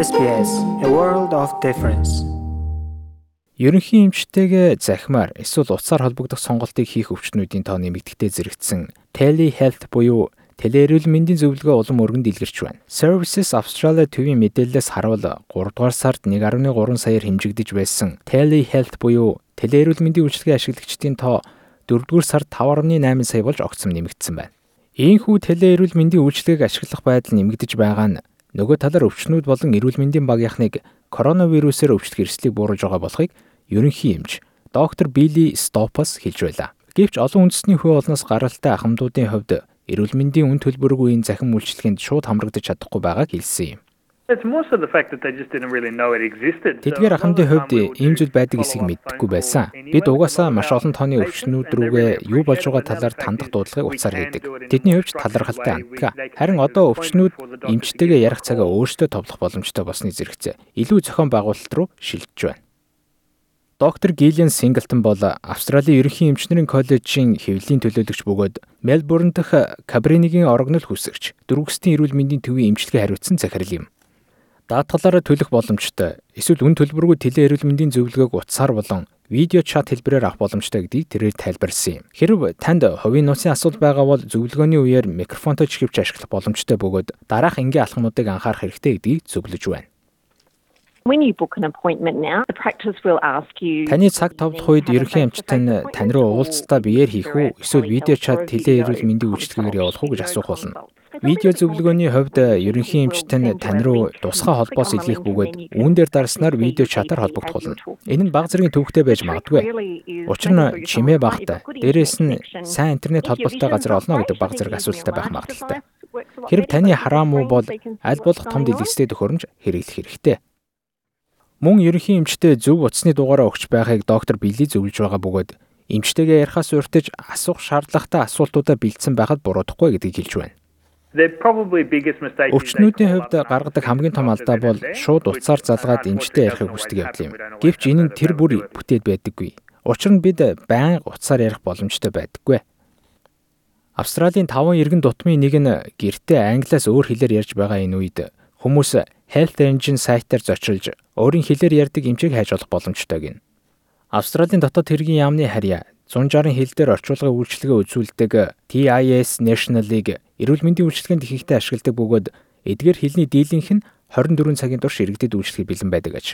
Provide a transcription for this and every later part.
SBS A World of Difference. Ерөнхий эмчтэйгээ захимаар эсвэл утсаар холбогдох сонголтыг хийх өвчтнүүдийн тоо нэмэгдэхтэй зэрэгцсэн telehealth буюу телеэрүүл мэндийн зөвлөгөө улам өргөнд илгэрч байна. Services Australia төвийн мэдээлэлээс харуул 3 дугаар сард 1.3 саяар хэмжигдэж байсан telehealth буюу телеэрүүл мэндийн үйлчилгээ ашиглагчдын тоо 4 дугаар сард 5.8 сая болж огцом нэмэгдсэн байна. Ийхүү телеэрүүл мэндийн үйлчилгээг ашиглах байдал нэмэгдэж байгаа нь Нөгөө талаар өвчнүүд болон эрүүл мэндийн багийнхныг коронавирусээр өвчлөх эрсдлийг бууруулж байгаа болохыг ерөнхий эмч доктор Билли Стопас хэлж байлаа. Гэвч олон үндэсний хөө олноос гаралтай ахмадуудын хувьд эрүүл мэндийн үн төлбөргүй энэ захин үйлчлэгэнд шууд хамрагдаж чадахгүй байгааг хэлсэн юм. Тэдгээр ахмадын хувьд ийм зүйл байдаг эсэхийг мэддэггүй байсан. Бид угаасаа маш олон тооны өвчнүүд рүүгээ юу болж байгаа талаар тандах дуудлагыг утсаар хийдэг. Тэдний хувьд талархалтай ханддаг. Харин одоо өвчнүүд эмчтэйгээ ярих цагаа өөрсдөө товлох боломжтой болсны зэрэгцээ илүү зохион байгуулалт руу шилжиж байна. Доктор Гиллиан Синглтон бол Австралийн ерөнхий эмчнэрийн коллежийн хэвлэлийн төлөөлөгч бөгөөд Мельбурн дахь Кабринигийн орогнол хүсэгч дөрвөстийн эрүүл мэндийн төвийн эмчилгээ хариуцсан захирал юм даатгалаараа төлөх боломжтой. Эсвэл үн төлбөргүй теле эрүүл мэндийн зөвлөгөөг утсаар болон видео чат хэлбэрээр авах боломжтой гэдгийг тэрээр тайлбарлсан юм. Хэрв танд хувийн нууцын асуудал байгаа бол зөвлөгөөний үеэр микрофонтой чихвч ашиглах боломжтой бөгөөд дараах энгийн алхмуудыг анхаарах хэрэгтэй гэдгийг зөвлөж байна. When you book an appointment now, the practice will ask you Таны цаг товлох үед ерөнхий эмчтэй нь тань руу уулзалтаа биеэр хийх үү эсвэл видео чат теле эрүүл мэндийн үйлчилгээгээр явуулах уу гэж асуух болно. Видео зөвлөгөөний хувьд ерөнхий эмчтэй нь тань руу тусгай холбоос илгээх бөгөөд үүн дээр дарснаар видео чатаар холбогдох болно. Энэ нь баг зэргийн төвхтэй байж магадгүй. Учир нь чимээ багтай. Дээрээс нь сайн интернет холбоотой газар олно гэдэг баг зэрэг асуудалтай байх магадaltaй. Хэрв таны хараа муу бол аль болох том дэлгэцтэй төхөөрөмж хэрэглэх хэрэгтэй. Мөн ерөнхий эмчтэй зөв утасны дугаараа өгч байхыг доктор Билли зөвлөж байгаа бөгөөд эмчтэйгээ ярихаас урьдчилж асуух шаардлагатай асуултуудаа бэлдсэн байхад буруудахгүй гэдгийг хэлж байна. Өвчнүүдийн хувьд гаргадаг хамгийн том алдаа бол шууд утсаар залгаад эмчтэй ярихыг хүсдэг явдал юм. Гэвч энэ нь тэр бүр бүтээд байдаггүй. Учир нь бид байнга утсаар ярих боломжтой байдаггүй. Австралийн 5 иргэн дутмын нэг нь гэртээ англиас өөр хэлээр ярьж байгаа энэ үед хүмүүс Health Engine сайтаар зочилж өөрийн хэлээр ярьдаг эмчийг хайж олох боломжтой гин. Австралийн дотоод хэргийн яамны харьяа 160 хэл дээр орчуулгын үйлчлэгээ үзүүлдэг TIS National-ыг эрүүл мэндийн үйлчлэгэнд ихэнхдээ ашигладаг бөгөөд эдгээр хэлний дийлэнх нь 24 цагийн турш иргэдэд үйлчлэх бэлэн байдаг гэж.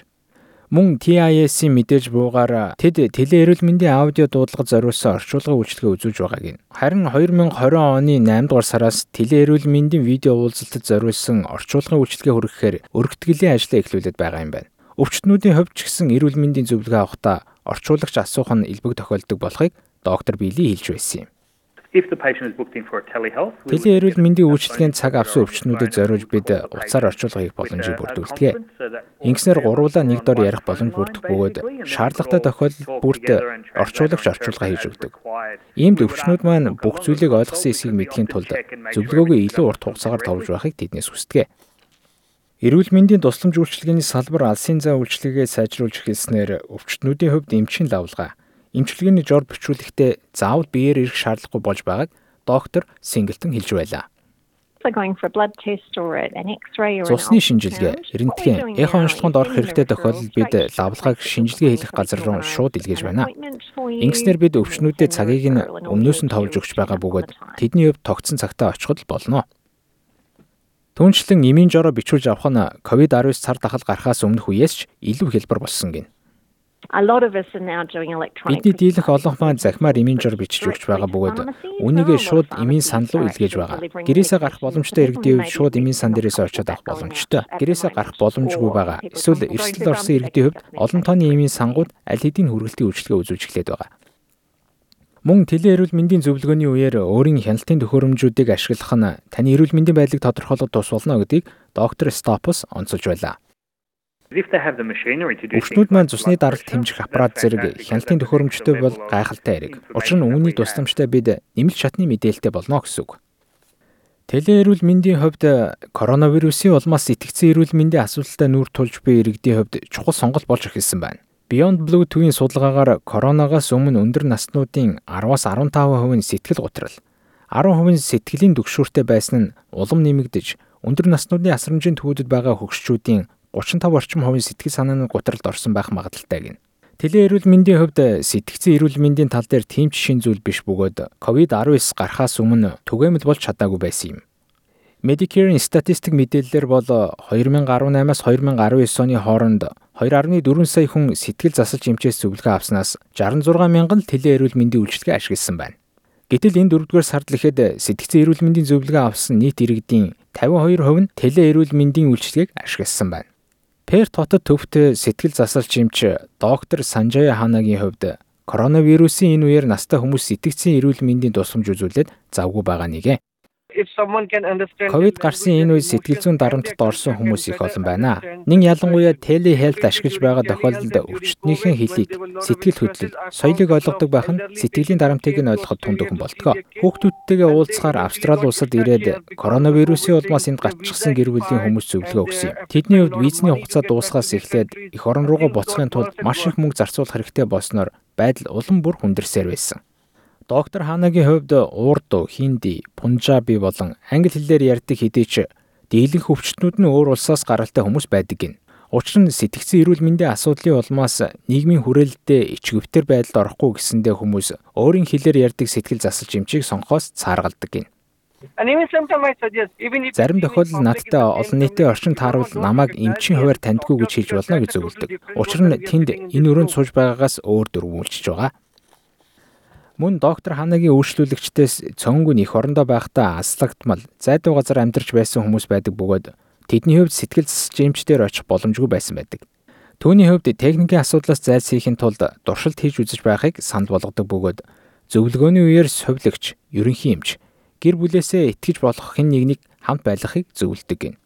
Мөн TIS-ийн мэдээж буугаар тэд теле эрүүл мэндийн аудио дуудлагад зориулсан орчуулгын үйлчлэгээ үзүүлж байгааг нь. Харин 2020 оны 8 дугаар сараас теле эрүүл мэндийн видео уулзалтад зориулсан орчуулгын үйлчлэгээ хүргэхээр өргөтгөлийн ажлаа эхлүүлээд байгаа юм байна. Өвчтнүүдийн хувьд ч гэсэн эрүүл мэндийн зөвлөгөө авахдаа орчуулагч асуух нь элбэг тохиолдог болохыг доктор Билли хэлж байсан юм. Теле эрүүл мэндийн үйлчилгээний цаг авсан өвчтнүүдэд зориулж бид утсаар орчуулга хийх боломжийг бүрдүүлдэг. Ингэснээр гуруула нэг дор ярих боломж бүрдэх бөгөөд шаардлагатай тохиолдолд бүрт орчуулагч орчуулга хийж өгдөг. Иймд өвчтнүүд маань бүх зүйлийг ойлгосон эсэхийг мэдхийн тулд зөвлөгөөгөө илүү урт хугацаагаар товж байхыг тэднээс хүсдэг. Эрүүл мэндийн тусламж үйлчилгээний салбар алсын зан үйлчилгээгээ сайжруулж эхэлснээр өвчтнүүдийн хувьд эмчийн лавлгаа, эмчилгээний жор бичүүлэхдээ заавал биеэр ирэх шаардлагагүй болж байгааг доктор Синглтон хэлж байлаа. Цусны шинжилгээ, рентген, эхо онцлогоонд орох хэрэгтэй тохиолдолд бид лавлгааг шинжилгээ хийх газар руу шууд илгээж байна. Ингэснээр бид өвчнүүдэд цагийг нь өмнөөс нь товлж өгч байгаа бөгөөд тэдний хувьд тогтсон цагтаа очиход болно. Түүнчлэн эмийн жороо бичүүлж авах нь COVID-19 цар тахал гарахаас өмнөх үеэс ч илүү хэлбэр болсон гин. Бидний дийлэх олон маань захимаар эмийн жор бичиж өгч байгаа бөгөөд үүнийгээ шууд эмийн сан руу илгээж байгаа. Гэрээсээ гарах боломжтой иргэдийн хувьд шууд эмийн сан дээрээс очиод авах боломжтой. Гэрээсээ гарах боломжгүй байгаа. Эсвэл эрсдэл орсон иргэдийн хувьд олон тооны эмийн сангууд аль хэдийн хүргэлтийн үйлчлэгээ үзүүлж эхлээд байгаа. Мөн теле эрүүл мэндийн зөвлөгөөний үеэр өөрийн хяналтын төхөөрөмжүүдийг ашиглах нь таны эрүүл мэндийн байдлыг тодорхойлоход тус болно гэдгийг доктор Стопус онцолж байлаа. Өвчнүүд маань цусны даралт хэмжих аппарат зэрэг хяналтын төхөөрөмжтэй бол гайхалтай хэрэг. Учир нь үүний тусламжтай бид нэмэлт шатны мэдээлэлтэй болно гэсэн үг. Теле эрүүл мэндийн хувьд коронавирусын улмаас итгэцэн эрүүл мэндийн асуудалтай нүүр тулж буй иргэдийн хувьд чухал сонголт болж эхэлсэн байна. Beyond Blue төвийн судалгаагаар коронавигаас өмнө өндөр наснуудын 10-аас 15% нь сэтгэл готрал, 10% нь сэтгэлийн дүгшүүртэй байсан нь улам нэмэгдэж, өндөр наснуудын асрамжийн төвүүдэд байгаа хөгшчүүдийн 35 орчим хувийн сэтгэл санааны гутралд орсон байх магадлалтай гин. Тэлээ эрүүл мэндийн хувьд сэтгцэн эрүүл мэндийн тал дээр тийм жишийн зүйл биш бөгөөд COVID-19 гарахаас өмнө түгээмэл болж чадаагүй байсан юм. Medicare-ийн статистик мэдээллээр бол 2018-аас 2019 оны хооронд 2.4 сая хүн сэтгэл засалж эмчээс зөвлөгөө авснаас 66 мянган тэлээ эрүүл мэндийн үйлчилгээ ашигласан байна. Гэтэл энэ 4-р сард л ихэд сэтгцэн эрүүл мэндийн зөвлөгөө авсан нийт иргэдийн 52% нь тэлээ эрүүл мэндийн үйлчилгээг ашигласан байна. Перт хотод төвхт сэтгэл засалч эмч доктор Санжая Ханагийн хувьд коронавирусын энэ үеэр настай хүмүүс сэтгцийн эрүүл мэндийн тусламж үзүүлээд завгүй байгаа нэгэ. Ковид гарсан энэ үед сэтгэл зүйн дарамтд орсон хүмүүс их олон байна. Нин ялангуяа телехэлт ашиглаж байгаа тохиолдолд өвчтнийхэн хэлийг сэтгэл хөдлөл, соёлыг ойлгодог байх нь сэтгэлийн дарамтыг нь ойлгоход тундөхөн болтгоо. Хүүхдүүдтэйгээ уулзахаар Австрали улсад ирээд коронавирусын улмаас энд гачихсан гэр бүлийн хүмүүс зөвлөгөө өгсөн юм. Тэдний хувьд визний хугацаа дуусахаас эхлээд эх орон руугаа буцахын тулд маш их мөнгө зарцуулах хэрэгтэй болсноор байдал улам бүр хүндэрсээр байсан. Доктор Ханагийн хувьд урду, хинди, пунжаби болон англи хэлээр ярьдаг хэдий ч дийлэнх өвчтнүүд нь өөр улсаас гаралтай хүмүүс байдаг гин. Учир нь сэтгцэн эрүүл мэндийн асуудлын улмаас нийгмийн хүрээлэлдээ ичгэвтер байдалд орохгүй гэсэндээ хүмүүс өөрийн хэлээр ярьдаг сэтгэл засалж эмчийг сонгохоос цааргалдаг гин. Зарим тохиолдолд надтай олон нийтийн орчин тааруул намайг эмчийн хуваар таньдгүй гэж хэлж болно гэж зөвлөдөг. Учир нь тэнд энэ өрөөнд сууж байгаагаас өөр дөрвүүлчихэж байгаа. Мөн доктор Ханагийн үйлчлүүлэгчдээс цөөнгүн их орондоо байхдаа аслагдмал зайдуу газар амьдарч байсан хүмүүс байдаг бөгөөд тэдний хувьд сэтгэл засч эмчдэр очих боломжгүй байсан байдаг. Түүний хувьд техникийн асуудлаас зайлсхийхин тулд туршилт хийж үзэж байхыг санал болгодог бөгөөд зөвлөгөөний үеэр совилогч, ерөнхий эмч гэр бүлээсээ итгэж болох хэн нэгнийг хамт байлгахыг зөвлөдөг гин.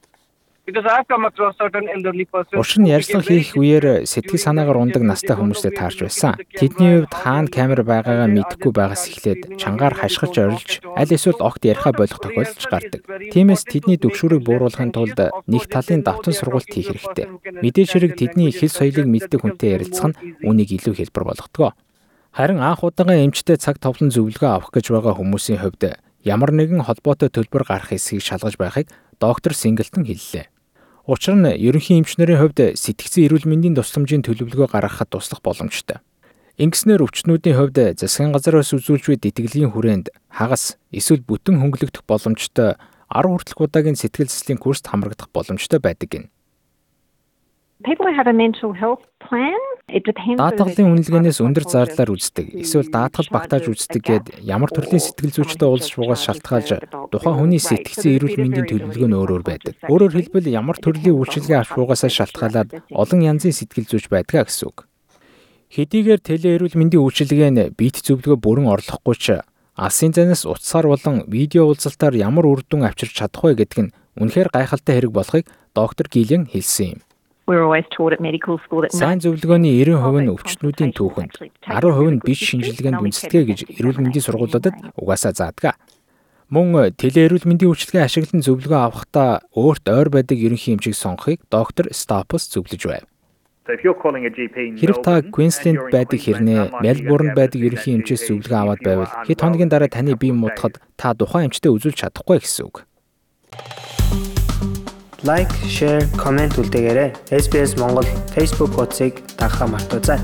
Нь ярьцлага хийх үеэр сэтгэл санаагаар ундаг настай хүмүүстэй таарч байсан. Тэдний хувьд хаана камер байгаагаа мэдэхгүй байгаас эхлээд чангаар хашгирч орилж аль эсвэл огт яриха болох тохиолдол гардаг. Тиймээс тэдний дөгшүүрийг бууруулахын тулд нэг талын давтан сургалт хийх хэрэгтэй. Мэдээж хэрэг тэдний хэл соёлыг мэддэг хүнтэй ярилцах нь үнийг илүү хэлбэр болгодог. Харин анх удаага эмчтэй цаг товлон зөвлөгөө авах гэж байгаа хүмүүсийн хувьд ямар нэгэн холбоотой төлбөр гарах эсэхийг шалгаж байхыг доктор Синглтон хэллээ. Учир нь ерөнхий эмчнэрийн хувьд сэтгцэн эрүүл мэндийн тусламжийн төлөвлөгөө гаргахад туслах боломжтой. Ингэснээр өвчтнүүдийн хувьд засгийн газараас үзүүлж буй тэтгэлийн хүрээнд хагас эсвэл бүтэн хөнгөлөгдөх боломжтой 10 хүртэлх удаагийн сэтгэл заслын курст хамрагдах боломжтой байдаг гин. People have a mental health plan Даатгалын үнэлгээнээс өндөр зардлаар үздэг, эсвэл даатгал багтааж үздэг гэд ямар төрлийн сэтгэл зүйчтэй уулзч бугаас шалтгаалж тухайн хүний сэтгцэн эрүүл мэндийн төлөвлөгөө нь өөр өөр байдаг. Өөрөөр хэлбэл ямар төрлийн үйлчилгээ авч бугаасаа шалтгаалаад олон янзын сэтгэл зүйч байдгаа гэсэн үг. Хэдийгээр теле эрүүл мэндийн үйлчилгээ нь биет зөвлөгөө бүрэн орлохгүй ч алсын занаас утсаар болон видео уулзалтаар ямар үр дүн авчирч чадах вэ гэдг нь үнэхээр гайхалтай хэрэг болохыг доктор Гилен хэлсэн юм. Сайн зөвлөгөөний 90% нь өвчтнүүдийн түүхэнд, 10% нь биш шинжилгээнд үндэслэгээ гэж эрүүл мэндийн сургуулиудад угаасаа заадаг. Мөн теле эрүүл мэндийн үйлчилгээ ашиглан зөвлөгөө авахдаа өөрт ойр байдаг ерөнхий эмчийг сонгохыг доктор Стапус зөвлөж байв. Хэрэг та Queensland байдаг хэрнээ Melbourne байдаг ерөнхий эмчээс зөвлөгөө аваад байвал хэд хоногийн дараа таны бие муудахад та тухайн эмчтэй үзүүлж чадахгүй гэсэн үг лайк, шеэр, комент үлдээгээрэй. SBS Монгол Facebook хуудсыг дагахаа мартаоцай.